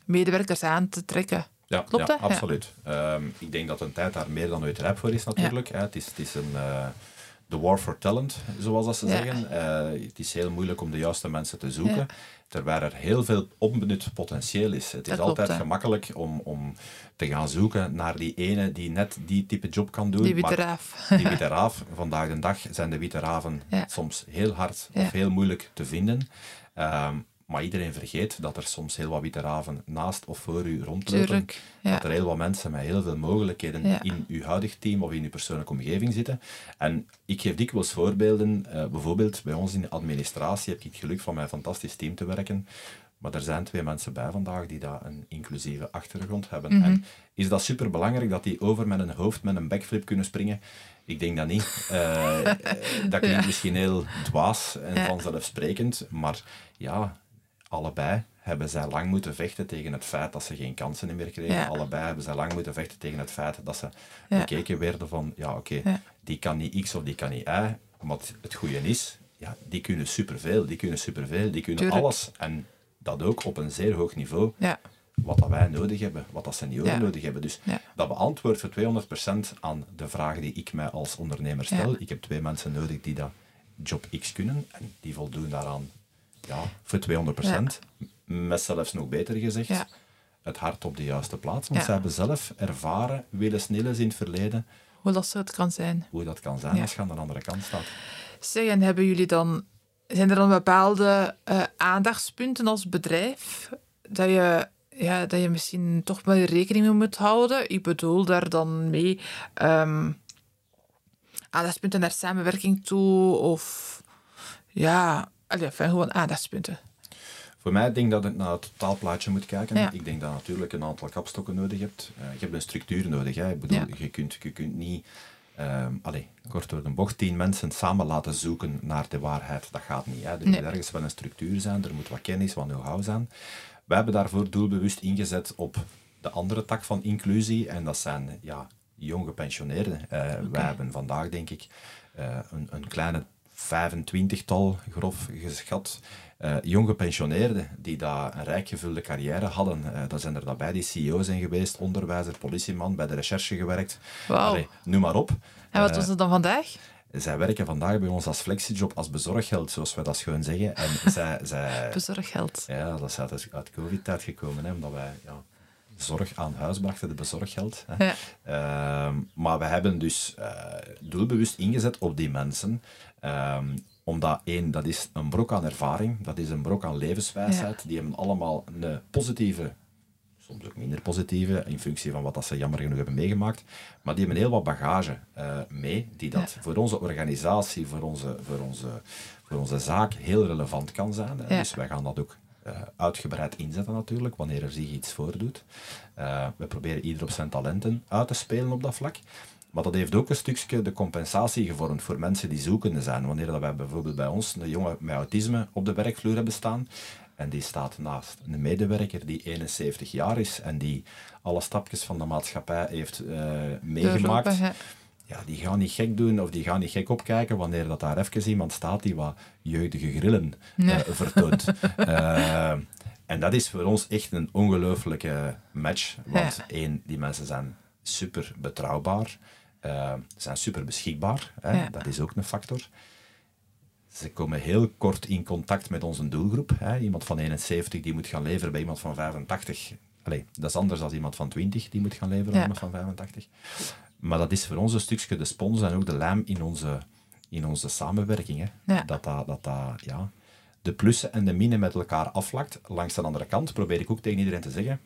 medewerkers aan te trekken. Ja, Klopt ja, dat? Ja. absoluut. Ehm, ik denk dat een tijd daar meer dan ooit rijp voor is natuurlijk. hè. Het is, het is een... eh, de war for talent, zoals dat ze Ja. zeggen. Eh, het is heel moeilijk om de juiste mensen te zoeken, Ja. terwijl er heel veel onbenut potentieel is. Het is klopt, altijd hè. gemakkelijk om, om te gaan zoeken naar die ene die net die type job kan doen. Die witte raaf. die [laughs] witte raaf, vandaag de dag zijn de witte raven Ja. soms heel hard of heel moeilijk te vinden. Ehm, maar iedereen vergeet dat er soms heel wat witte raven naast of voor u rondlopen. Tuurlijk. Ja. Dat er heel wat mensen met heel veel mogelijkheden Ja. in uw huidig team of in uw persoonlijke omgeving zitten. En ik geef dikwijls voorbeelden. eh, bijvoorbeeld bij ons in de administratie heb ik het geluk van een fantastisch team te werken. Maar er zijn twee mensen bij vandaag die daar een inclusieve achtergrond hebben. Mhm. En is dat superbelangrijk dat die over met een hoofd met een backflip kunnen springen? Ik denk dat niet. Eh, [laughs] dat klinkt Ja. misschien heel dwaas en vanzelfsprekend, maar ja, allebei hebben zij lang moeten vechten tegen het feit dat ze geen kansen meer kregen. Ja. Allebei hebben zij lang moeten vechten tegen het feit dat ze Ja. bekeken werden van, ja oké, Ja. die kan niet X of die kan niet Y. Maar het- het goede is, ja, die kunnen superveel, die kunnen superveel, die kunnen Tuurlijk. alles. En dat ook op een zeer hoog niveau Ja. wat dat wij nodig hebben, wat dat senioren nodig hebben. Dus dat beantwoordt voor 200% aan de vraag die ik mij als ondernemer stel. Ik heb twee mensen nodig die dat job X kunnen en die voldoen daaraan ja, voor 200%. Met zelfs nog beter gezegd, het hart op de juiste plaats. Want ze hebben zelf ervaren, willen snilles in het verleden, Hoe lastig het kan zijn. hoe dat kan zijn als je aan de andere kant staat. Zeg, en hebben jullie dan, zijn er dan bepaalde eh, aandachtspunten als bedrijf dat je, ja, dat je misschien toch wel rekening mee moet houden? Ik bedoel daar dan mee ehm, aandachtspunten naar samenwerking toe of ja, allee, enfin, gewoon aandachtspunten. Voor mij denk ik dat ik naar het totaalplaatje moet kijken. Ja. Ik denk dat je natuurlijk een aantal kapstokken nodig hebt. Eh, je hebt een structuur nodig. Hè. Ik bedoel, Ja. je, kunt, je kunt niet, ehm allee, kort door de bocht, tien mensen samen laten zoeken naar de waarheid. Dat gaat niet. Hè. Er Nee. moet ergens wel een structuur zijn, er moet wat kennis, wat know-how zijn. Wij hebben daarvoor doelbewust ingezet op de andere tak van inclusie. En dat zijn ja, jong gepensioneerden. Eh, Wij hebben vandaag, denk ik, eh, een, een kleine 25-tal, grof geschat, eh jong gepensioneerden die daar een rijk gevulde carrière hadden. Eh dat zijn er daarbij die CEO zijn geweest, onderwijzer, politieman, bij de recherche gewerkt. Wauw. Allee, noem maar op. En wat Eh, was het dan vandaag? zij werken vandaag bij ons als flexiejob, als bezorggeld, zoals we dat schoon zeggen. En [laughs] zij, zij, Bezorggeld. ja, dat is uit, uit COVID-tijd gekomen, hè, omdat wij ja, zorg aan huis brachten, de bezorggeld. Hè. Ja. Ehm, maar we hebben dus doelbewust ingezet op die mensen. Ehm, omdat één, dat is een brok aan ervaring, dat is een brok aan levenswijsheid. Die hebben allemaal een positieve, soms ook minder positieve, in functie van wat dat ze jammer genoeg hebben meegemaakt. Maar die hebben heel wat bagage eh, mee, die dat Ja. voor onze organisatie, voor onze, voor onze, voor onze zaak heel relevant kan zijn. Ja. Dus wij gaan dat ook eh, uitgebreid inzetten natuurlijk, wanneer er zich iets voordoet. Eh, we proberen ieder op zijn talenten uit te spelen op dat vlak. Maar dat heeft ook een stukje de compensatie gevormd voor mensen die zoekende zijn. Wanneer dat wij bijvoorbeeld bij ons een jongen met autisme op de werkvloer hebben staan, en die staat naast een medewerker die 71 jaar is en die alle stapjes van de maatschappij heeft uh, meegemaakt. Ja, die gaan niet gek doen of die gaan niet gek opkijken wanneer dat daar even iemand staat die wat jeugdige grillen uh, [laughs] vertoont. uh, en dat is voor ons echt een ongelooflijke match. Want één, die mensen zijn super betrouwbaar, zijn super beschikbaar. Hè? Ja. Dat is ook een factor. Ze komen heel kort in contact met onze doelgroep. Hè. Iemand van 71 die moet gaan leveren bij iemand van 85. Allee, dat is anders dan iemand van 20 die moet gaan leveren bij iemand van 85. Maar dat is voor ons een stukje de spons en ook de lijm in onze, in onze samenwerking. Hè. Ja. Dat, dat, dat, dat ja, de plussen en de minnen met elkaar aflakt. Langs de andere kant probeer ik ook tegen iedereen te zeggen: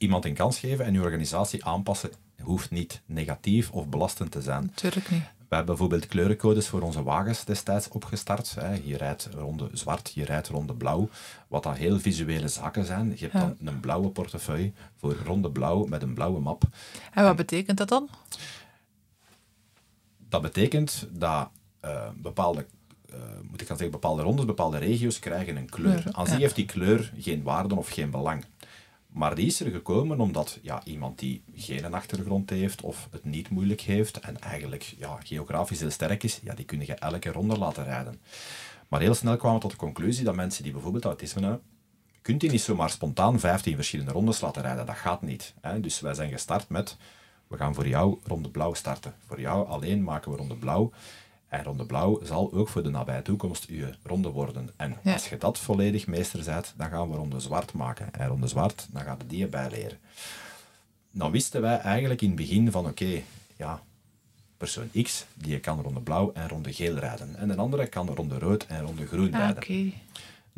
iemand een kans geven en je organisatie aanpassen hoeft niet negatief of belastend te zijn. Natuurlijk niet. We hebben bijvoorbeeld kleurencodes voor onze wagens destijds opgestart. Je rijdt ronde zwart, je rijdt ronde blauw. Wat dan heel visuele zaken zijn. Je hebt dan een blauwe portefeuille voor ronde blauw met een blauwe map. En wat betekent dat dan? Dat betekent dat uh, bepaalde uh, moet ik zeggen, bepaalde rondes, bepaalde regio's krijgen een kleur. Aan zich heeft die kleur geen waarde of geen belang. Maar die is er gekomen omdat ja, iemand die geen achtergrond heeft of het niet moeilijk heeft en eigenlijk ja, geografisch heel sterk is, ja, die kun je elke ronde laten rijden. Maar heel snel kwamen we tot de conclusie dat mensen die bijvoorbeeld autisme hebben, kunt die niet zomaar spontaan 15 verschillende rondes laten rijden. Dat gaat niet. Hè? Dus wij zijn gestart met, we gaan voor jou ronde blauw starten. Voor jou alleen maken we ronde blauw. En ronde blauw zal ook voor de nabije toekomst uw ronde worden. En als je dat volledig meester bent, dan gaan we ronde zwart maken. En ronde zwart, dan gaat het die bijleren. Dan wisten wij eigenlijk in het begin van, oké, ja, persoon X, die kan ronde blauw en ronde geel rijden. En een andere kan ronde rood en ronde groen ah, rijden.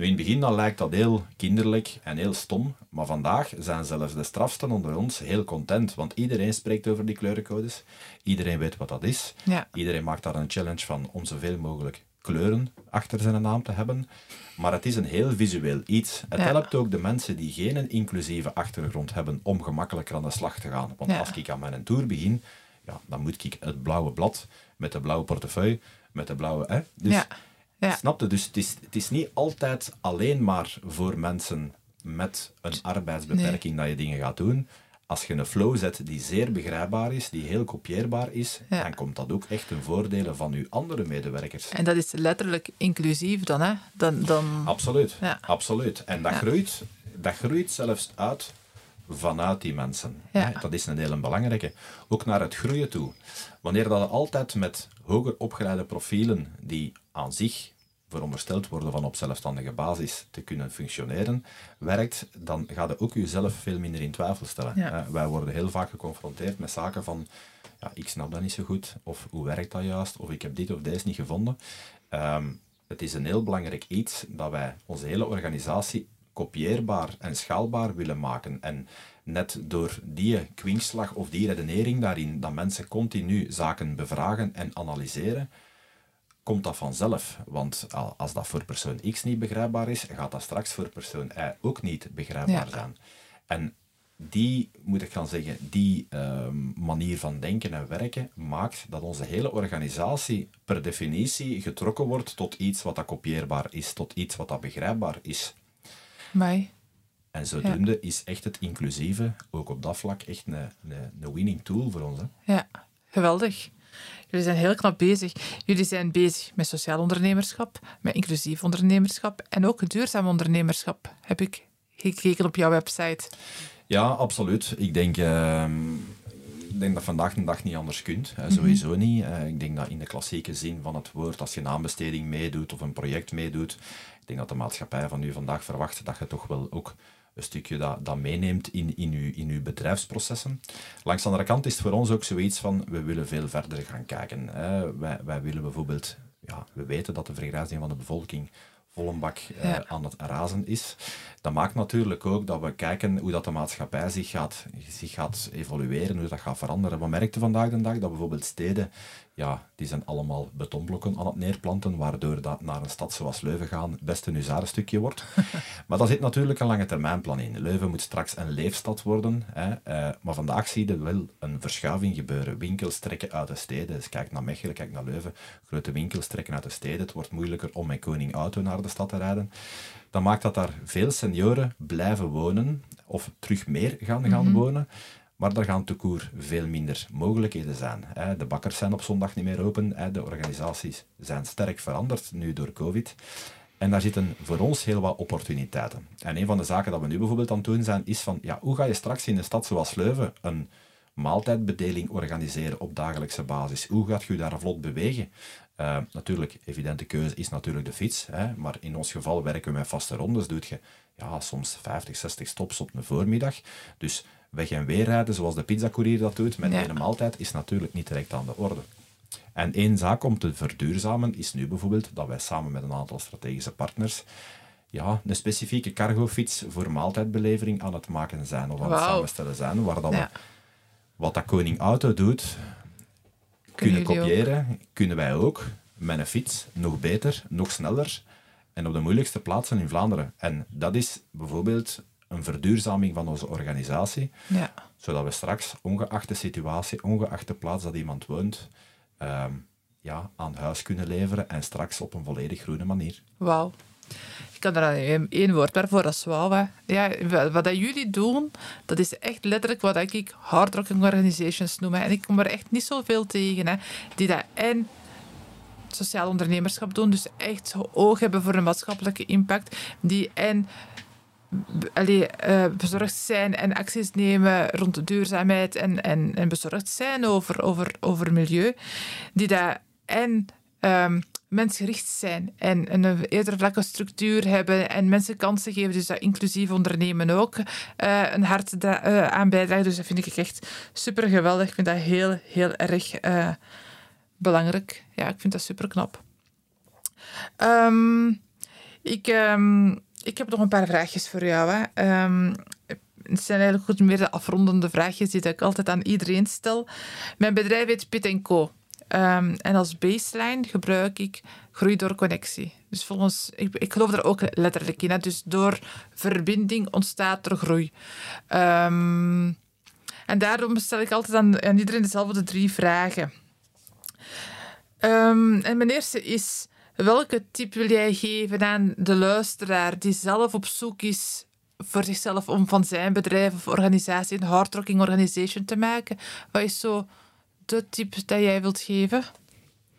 In het begin dan lijkt dat heel kinderlijk en heel stom, maar vandaag zijn zelfs de strafsten onder ons heel content, want iedereen spreekt over die kleurencodes, iedereen weet wat dat is, ja. iedereen maakt daar een challenge van om zoveel mogelijk kleuren achter zijn naam te hebben, maar het is een heel visueel iets. Het helpt ook de mensen die geen inclusieve achtergrond hebben om gemakkelijker aan de slag te gaan. Want als ik aan mijn tour begin, ja, dan moet ik het blauwe blad met de blauwe portefeuille, met de blauwe... Hè, dus ja. Snap je? Dus het is, het is niet altijd alleen maar voor mensen met een arbeidsbeperking dat je dingen gaat doen. Als je een flow zet die zeer begrijpbaar is, die heel kopieerbaar is, dan komt dat ook echt ten voordele van uw andere medewerkers. En dat is letterlijk inclusief dan, hè? Dan, dan... Absoluut, absoluut. En dat, groeit, dat groeit zelfs uit vanuit die mensen. Dat is een hele belangrijke. Ook naar het groeien toe. Wanneer dat altijd met hoger opgeleide profielen die aan zich verondersteld worden van op zelfstandige basis te kunnen functioneren, werkt, dan gaat je ook jezelf veel minder in twijfel stellen. Ja. wij worden heel vaak geconfronteerd met zaken van, ja, ik snap dat niet zo goed, of hoe werkt dat juist, of ik heb dit of deze niet gevonden. Ehm, het is een heel belangrijk iets dat wij onze hele organisatie kopieerbaar en schaalbaar willen maken. En net door die kwinkslag of die redenering daarin, dat mensen continu zaken bevragen en analyseren, komt dat vanzelf. Want als dat voor persoon X niet begrijpbaar is, gaat dat straks voor persoon Y ook niet begrijpbaar zijn. En die, moet ik gaan zeggen, die ehm, manier van denken en werken maakt dat onze hele organisatie per definitie getrokken wordt tot iets wat dat kopieerbaar is, tot iets wat dat begrijpbaar is. Mij. En zodoende is echt het inclusieve, ook op dat vlak, echt een, een, een winning tool voor ons. Hè? Ja, geweldig. Jullie zijn heel knap bezig. Jullie zijn bezig met sociaal ondernemerschap, met inclusief ondernemerschap en ook duurzaam ondernemerschap, heb ik gekeken op jouw website. Ja, absoluut. Ik denk, uh, ik denk dat vandaag de dag niet anders kunt. Sowieso mhm. niet. Uh, ik denk dat in de klassieke zin van het woord, als je een aanbesteding meedoet of een project meedoet, ik denk dat de maatschappij van u vandaag verwacht dat je toch wel ook een stukje dat, dat meeneemt in, in, uw, in uw bedrijfsprocessen. Langs de andere kant is het voor ons ook zoiets van, we willen veel verder gaan kijken. Hè. Wij, wij willen bijvoorbeeld, ja, we weten dat de vergrijzing van de bevolking volle bak eh, aan het razen is. Dat maakt natuurlijk ook dat we kijken hoe dat de maatschappij zich gaat, zich gaat evolueren, hoe dat gaat veranderen. We merkten vandaag de dag dat bijvoorbeeld steden ja, die zijn allemaal betonblokken aan het neerplanten, waardoor dat naar een stad zoals Leuven gaan best een huzarenstukje wordt. [laughs] maar daar zit natuurlijk een lange termijnplan in. Leuven moet straks een leefstad worden, hè, eh, maar vandaag zie je wel een verschuiving gebeuren. Winkels trekken uit de steden. Dus kijk naar Mechelen, kijk naar Leuven. Grote winkels trekken uit de steden. Het wordt moeilijker om met Koning Auto naar de stad te rijden. Dat maakt dat daar veel senioren blijven wonen, of terug meer gaan, gaan mhm. wonen. Maar daar gaan toekoer veel minder mogelijkheden zijn. De bakkers zijn op zondag niet meer open. De organisaties zijn sterk veranderd nu door COVID. En daar zitten voor ons heel wat opportuniteiten. En een van de zaken dat we nu bijvoorbeeld aan het doen zijn, is van, ja, hoe ga je straks in een stad zoals Leuven een maaltijdbedeling organiseren op dagelijkse basis? Hoe gaat je daar vlot bewegen? Uh, natuurlijk, evidente keuze is natuurlijk de fiets, hè, maar in ons geval werken we met vaste rondes. Doe je ja, soms 50, 60 stops op een voormiddag. Dus weg en weer rijden, zoals de pizzacourier dat doet, met ja. een maaltijd, is natuurlijk niet direct aan de orde. En één zaak om te verduurzamen is nu bijvoorbeeld dat wij samen met een aantal strategische partners ja, een specifieke cargofiets voor maaltijdbelevering aan het maken zijn of aan het samenstellen zijn, waar dat we, wat dat Koning Auto doet, kunnen, kunnen kopiëren, kunnen wij ook met een fiets nog beter, nog sneller en op de moeilijkste plaatsen in Vlaanderen. En dat is bijvoorbeeld een verduurzaming van onze organisatie, ja. zodat we straks, ongeacht de situatie, ongeacht de plaats dat iemand woont, ehm, ja, aan huis kunnen leveren en straks op een volledig groene manier. Wauw. Ik kan er één woord bij voor, dat is wauw. Ja, wat dat jullie doen, dat is echt letterlijk wat ik hardrocking organizations noem. En ik kom er echt niet zoveel tegen, hè, die dat en sociaal ondernemerschap doen, dus echt oog hebben voor een maatschappelijke impact, die en allee, uh, bezorgd zijn en acties nemen rond duurzaamheid en, en, en bezorgd zijn over, over, over milieu, die dat en um, mensgericht zijn en een eerder vlakke structuur hebben en mensen kansen geven, dus dat inclusief ondernemen ook uh, een hart uh, aan bijdragen. Dus dat vind ik echt super geweldig. Ik vind dat heel, heel erg belangrijk. Ja, ik vind dat super knap. Um, ik... Um, ik heb nog een paar vraagjes voor jou. Hè. Um, het zijn eigenlijk goed meer de afrondende vraagjes die ik altijd aan iedereen stel. Mijn bedrijf heet Pit Co. Um, en als baseline gebruik ik groei door connectie. Dus volgens, ik, ik geloof daar ook letterlijk in. Hè. Dus door verbinding ontstaat er groei. Um, en daarom stel ik altijd aan, aan iedereen dezelfde drie vragen. En mijn eerste is: Welke tip wil jij geven aan de luisteraar die zelf op zoek is voor zichzelf om van zijn bedrijf of organisatie een hardrocking organization te maken? Wat is zo de tip dat jij wilt geven?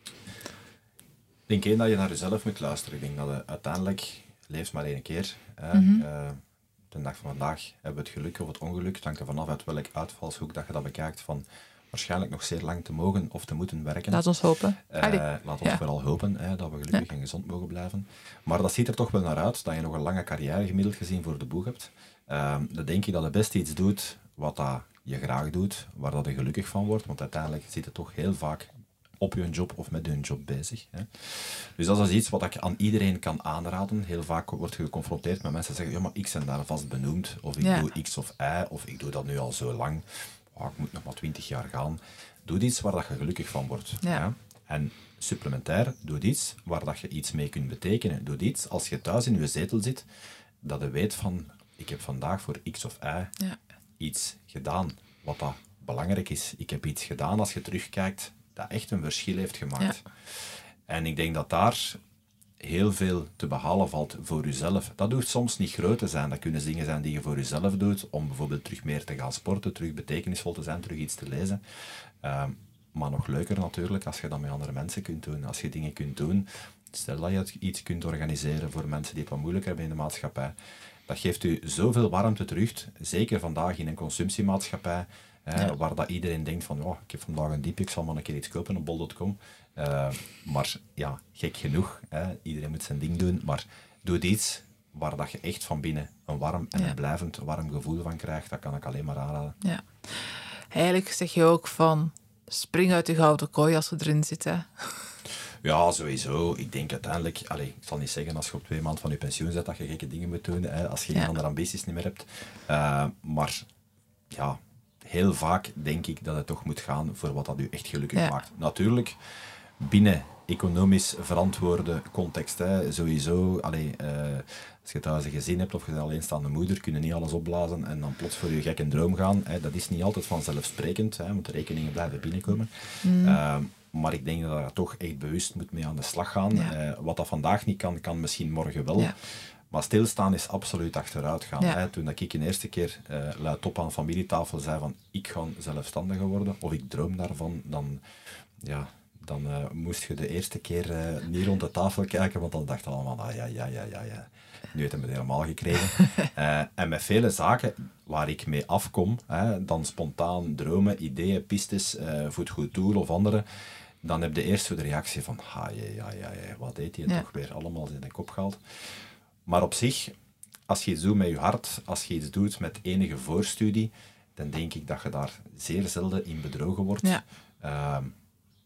Ik denk één dat je naar jezelf moet luisteren. Ik denk dat je uiteindelijk leeft maar één keer. Hè. Mm de dag van vandaag hebben we het geluk of het ongeluk. Het hangt er vanaf uit welk uitvalshoek dat je dat bekijkt. Van waarschijnlijk nog zeer lang te mogen of te moeten werken. Laat ons hopen. Uh, laat ons vooral hopen hè, dat we gelukkig en gezond mogen blijven. Maar dat ziet er toch wel naar uit dat je nog een lange carrière gemiddeld gezien voor de boeg hebt. Uh, dan denk je dat je best iets doet wat dat je graag doet, waar dat je gelukkig van wordt. Want uiteindelijk zit het toch heel vaak op je job of met je job bezig. Hè. Dus dat is iets wat ik aan iedereen kan aanraden. Heel vaak word je geconfronteerd met mensen die zeggen, ja, maar ik ben daar vast benoemd, of ik doe X of Y, of ik doe dat nu al zo lang oh, ik moet nog maar twintig jaar gaan. Doe iets waar dat je gelukkig van wordt. Ja. En supplementair, doe iets waar dat je iets mee kunt betekenen. Doe iets als je thuis in je zetel zit, dat je weet van, ik heb vandaag voor X of Y ja. iets gedaan wat dat belangrijk is. Ik heb iets gedaan als je terugkijkt dat echt een verschil heeft gemaakt. En ik denk dat daar heel veel te behalen valt voor jezelf. Dat hoeft soms niet groot te zijn. Dat kunnen dingen zijn die je voor jezelf doet, om bijvoorbeeld terug meer te gaan sporten, terug betekenisvol te zijn, terug iets te lezen. Ehm, maar nog leuker natuurlijk als je dat met andere mensen kunt doen. Als je dingen kunt doen, stel dat je iets kunt organiseren voor mensen die het wat moeilijk hebben in de maatschappij. Dat geeft u zoveel warmte terug, zeker vandaag in een consumptiemaatschappij, waar dat iedereen denkt van, oh, ik heb vandaag een diep, ik zal maar een keer iets kopen op bol.com. Uh, maar ja, gek genoeg, hè, iedereen moet zijn ding doen, maar doe iets waar dat je echt van binnen een warm en een blijvend warm gevoel van krijgt, dat kan ik alleen maar aanraden. Ja. Eigenlijk zeg je ook van, spring uit de gouden kooi als je erin zit, hè? Ja, sowieso. Ik denk uiteindelijk, allez, ik zal niet zeggen als je op twee maanden van je pensioen zit dat je gekke dingen moet doen, hè, als je geen andere ambities niet meer hebt. Uh, maar ja, heel vaak denk ik dat het toch moet gaan voor wat dat u echt gelukkig maakt. Natuurlijk, binnen economisch verantwoorde context, hè, sowieso. Allee, uh, als je thuis een gezin hebt of je bent alleenstaande moeder, kun je niet alles opblazen en dan plots voor je gekke droom gaan. Hè. Dat is niet altijd vanzelfsprekend, hè, want de rekeningen blijven binnenkomen. Mm. Uh, maar ik denk dat je daar toch echt bewust moet mee aan de slag gaan. Uh, wat dat vandaag niet kan, kan misschien morgen wel. Ja. Maar stilstaan is absoluut achteruit gaan. Hè. Toen dat ik de eerste keer uh, luidop aan familietafel zei van ik ga zelfstandiger worden, of ik droom daarvan, dan, ja, dan uh, moest je de eerste keer uh, niet rond de tafel kijken, want dan dacht je allemaal, ah, ja, ja, ja, ja, ja. Nu heeft hij het helemaal gekregen. [laughs] en met vele zaken waar ik mee afkom, hè, dan spontaan dromen, ideeën, pistes, voor het goed doel of andere, dan heb je eerst de reactie van, ah, ja, ja, ja, ja, wat deed hij toch weer allemaal in de kop gehaald. Maar op zich, als je iets doet met je hart, als je iets doet met enige voorstudie, dan denk ik dat je daar zeer zelden in bedrogen wordt. Ja. Ehm,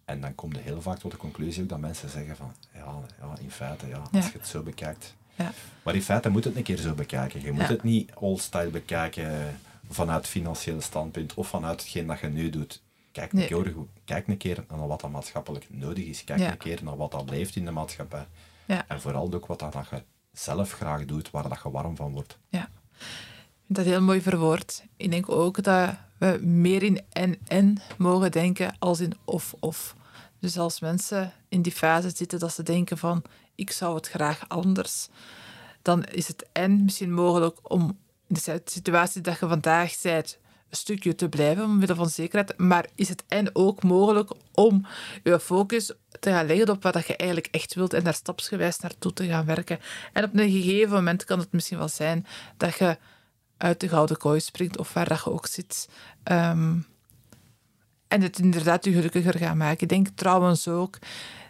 en dan komt er heel vaak tot de conclusie ook dat mensen zeggen van, ja, ja in feite, ja, als je het zo bekijkt. Ja. Maar in feite moet het een keer zo bekijken. Je moet het niet all-style bekijken vanuit financieel standpunt of vanuit hetgeen dat je nu doet. Kijk een, keer, kijk een keer naar wat dat maatschappelijk nodig is. Kijk een keer naar wat dat leeft in de maatschappij. En vooral ook wat dat je zelf graag doet, waar dat je warm van wordt. Ja, ik vind dat heel mooi verwoord. Ik denk ook dat we meer in en-en mogen denken als in of-of. Dus als mensen in die fase zitten dat ze denken van ik zou het graag anders, dan is het en misschien mogelijk om in de situatie dat je vandaag bent stukje te blijven omwille van zekerheid, maar is het en ook mogelijk om je focus te gaan leggen op wat je eigenlijk echt wilt en daar stapsgewijs naartoe te gaan werken. En op een gegeven moment kan het misschien wel zijn dat je uit de gouden kooi springt of waar dat je ook zit. Um, en het inderdaad je gelukkiger gaan maken. Ik denk trouwens ook,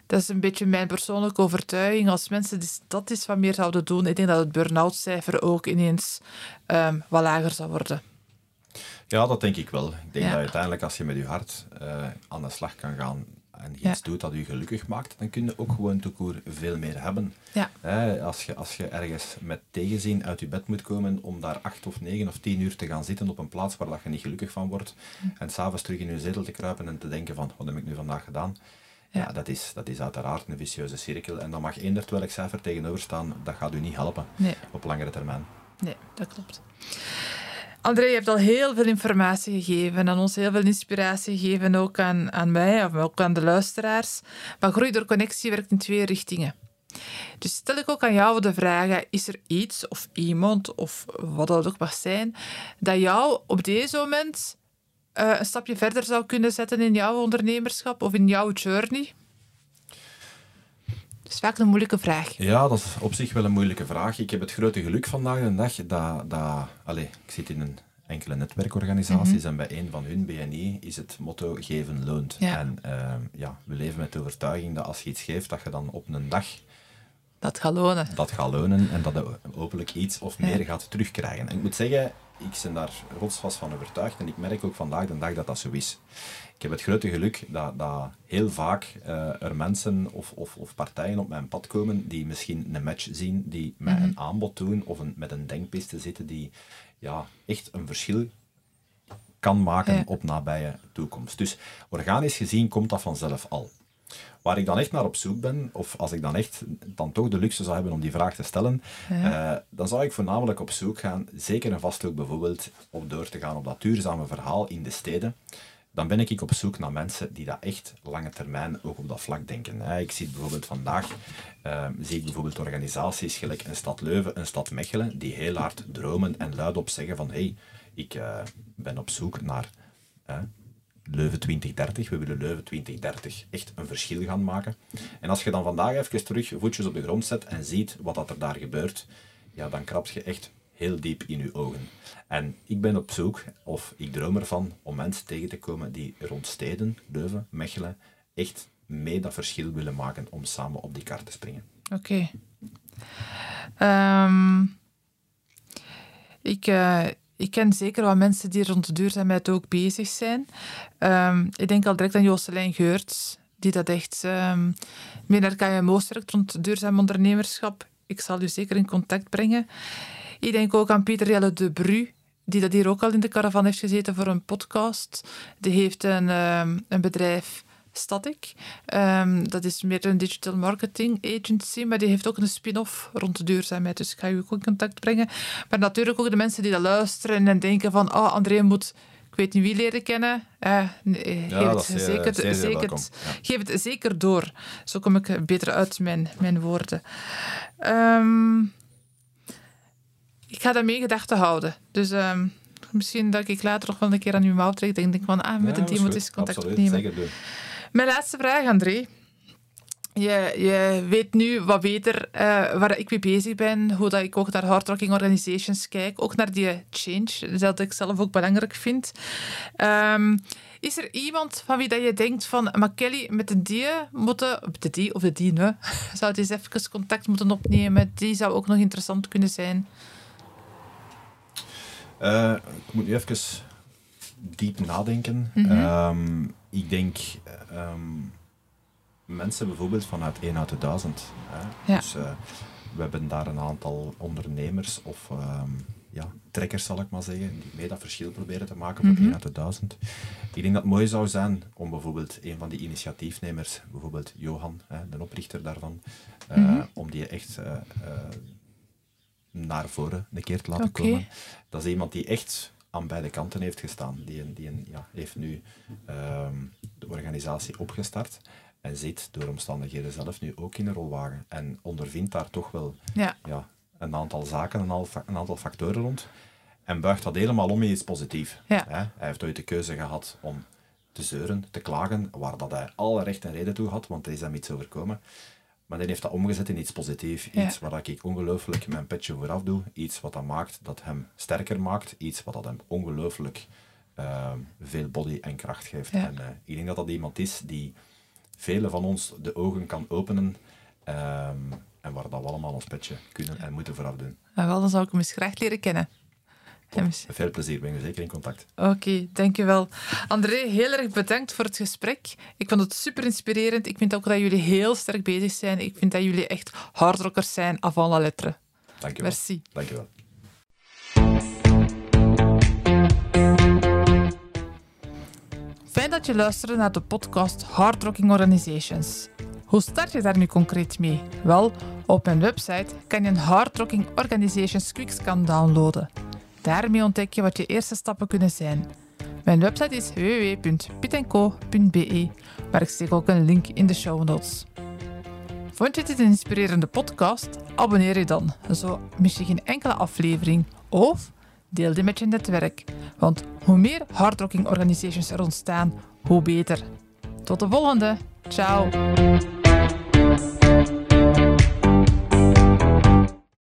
dat is een beetje mijn persoonlijke overtuiging, als mensen dat is wat meer zouden doen, ik denk dat het burn-out cijfer ook ineens um, wat lager zou worden. Ja, dat denk ik wel. Ik denk dat uiteindelijk als je met je hart uh, aan de slag kan gaan en iets doet dat je gelukkig maakt, dan kun je ook gewoon toekoer veel meer hebben. Ja. als, je, als je ergens met tegenzin uit je bed moet komen om daar acht of negen of tien uur te gaan zitten op een plaats waar dat je niet gelukkig van wordt, hm. en s'avonds terug in je zetel te kruipen en te denken van, wat heb ik nu vandaag gedaan? Ja, dat, is, dat is uiteraard een vicieuze cirkel. En dan mag één welk cijfer tegenover staan, dat gaat u niet helpen op langere termijn. Nee, dat klopt. André, je hebt al heel veel informatie gegeven aan ons, heel veel inspiratie gegeven, ook aan, aan mij, of ook aan de luisteraars. Maar Groei door Connectie werkt in twee richtingen. Dus stel ik ook aan jou de vraag: is er iets of iemand of wat dat ook mag zijn, dat jou op deze moment uh, een stapje verder zou kunnen zetten in jouw ondernemerschap of in jouw journey? Dat is vaak een moeilijke vraag. Ja, dat is op zich wel een moeilijke vraag. Ik heb het grote geluk vandaag de dag dat... dat allez, ik zit in een enkele netwerkorganisaties mhm. en bij een van hun, BNI, is het motto geven loont. En ehm, ja, we leven met de overtuiging dat als je iets geeft, dat je dan op een dag... Dat gaat lonen. Dat gaat lonen en dat je hopelijk iets of meer gaat terugkrijgen. En ik moet zeggen, ik ben daar rotsvast van overtuigd en ik merk ook vandaag de dag dat dat zo is ik heb het grote geluk dat, dat heel vaak uh, er mensen of, of, of, partijen op mijn pad komen die misschien een match zien, die mij mhm. een aanbod doen of een, met een denkpiste zitten die ja, echt een verschil kan maken op nabije toekomst. Dus organisch gezien komt dat vanzelf al. Waar ik dan echt naar op zoek ben, of als ik dan echt dan toch de luxe zou hebben om die vraag te stellen, uh, dan zou ik voornamelijk op zoek gaan, zeker en vast ook bijvoorbeeld, op door te gaan op dat duurzame verhaal in de steden dan ben ik op zoek naar mensen die dat echt lange termijn ook op dat vlak denken. Ik zie bijvoorbeeld vandaag, uh, zie ik bijvoorbeeld organisaties gelijk een stad Leuven, een stad Mechelen, die heel hard dromen en luidop zeggen van hey, ik uh, ben op zoek naar Leuven 2030, we willen Leuven 2030 echt een verschil gaan maken. En als je dan vandaag even terug voetjes op de grond zet en ziet wat dat er daar gebeurt, ja, dan krap je echt heel diep in uw ogen. En ik ben op zoek, of ik droom ervan, om mensen tegen te komen die rond steden, Leuven, Mechelen, echt mee dat verschil willen maken om samen op die kaart te springen. Oké. Ehm, ik, uh, ik ken zeker wat mensen die rond de duurzaamheid ook bezig zijn. Um, ik denk al direct aan Jooselijn Geurts, die dat echt um, meer naar KMO werkt rond duurzaam ondernemerschap. Ik zal u zeker in contact brengen. Ik denk ook aan Pieter Jelle de Bru, die dat hier ook al in de caravan heeft gezeten voor een podcast. Die heeft een, ehm, een bedrijf Static. Ehm, dat is meer een digital marketing agency, maar die heeft ook een spin-off rond de duurzaamheid. Dus ik ga je ook in contact brengen. Maar natuurlijk ook de mensen die dat luisteren en denken van, oh, André moet ik weet niet wie leren kennen. Uh, geef, het zeker, zeer, zeker, geef het zeker door. Zo kom ik beter uit mijn, mijn woorden. Um, ik ga dat mee gedachten houden. Dus um, misschien dat ik later nog wel een keer aan uw mouw trek. Ik denk van, ah, met ja, een team moet eens contact Absoluut, opnemen. Mijn laatste vraag, André. Je, je weet nu wat beter uh, waar ik mee bezig ben, hoe dat ik ook naar hardworking organizations kijk, ook naar die change, dat ik zelf ook belangrijk vind. Um, is er iemand van wie dat je denkt van, maar Kelly, met de die moeten, de die of de die, ne, [laughs] zou die eens even contact moeten opnemen, die zou ook nog interessant kunnen zijn? Uh, ik moet nu even diep nadenken. Mm -hmm. um, ik denk um, mensen bijvoorbeeld vanuit 1 uit de 1000. Hè? Ja. Dus uh, we hebben daar een aantal ondernemers of um, ja, trekkers, zal ik maar zeggen, die mee dat verschil proberen te maken voor mm -hmm. 1 uit de 1000. Ik denk dat het mooi zou zijn om bijvoorbeeld een van die initiatiefnemers, bijvoorbeeld Johan, hè, de oprichter daarvan, uh, mm -hmm. om die echt naar voren een keer te laten okay. komen. Dat is iemand die echt aan beide kanten heeft gestaan. Die, die ja, heeft nu um, de organisatie opgestart en zit door omstandigheden zelf nu ook in een rolwagen en ondervindt daar toch wel ja. Ja, een aantal zaken, een, een aantal factoren rond en buigt dat helemaal om in iets positiefs. Ja. Hij heeft ooit de keuze gehad om te zeuren, te klagen, waar dat hij alle recht en reden toe had, want er is hem iets overkomen. Maar die heeft dat omgezet in iets positiefs. Iets waar ik ongelooflijk mijn petje vooraf doe. Iets wat dat maakt dat hem sterker maakt. Iets wat dat hem ongelooflijk uh, veel body en kracht geeft. En uh, ik denk dat dat iemand is die velen van ons de ogen kan openen. Um, en waar dat we allemaal ons petje kunnen en moeten vooraf doen. En wel, dan zou ik hem eens graag leren kennen. Veel plezier, ben je zeker in contact. Oké, okay, dankjewel. André, heel erg bedankt voor het gesprek. Ik vond het super inspirerend. Ik vind ook dat jullie heel sterk bezig zijn. Ik vind dat jullie echt hardrockers zijn, avant la lettre. Dankjewel. Merci. Dankjewel. Fijn dat je luisterde naar de podcast Hard Rocking Organizations. Hoe start je daar nu concreet mee? Wel, op mijn website kan je een Hard Rocking Organizations Quickscan downloaden. Daarmee ontdek je wat je eerste stappen kunnen zijn. Mijn website is www.pitenco.be, waar ik steek ook een link in de show notes. Vond je dit een inspirerende podcast? Abonneer je dan, zo mis je geen enkele aflevering. Of deel die met je netwerk, want hoe meer hardrocking organisations er ontstaan, hoe beter. Tot de volgende. Ciao.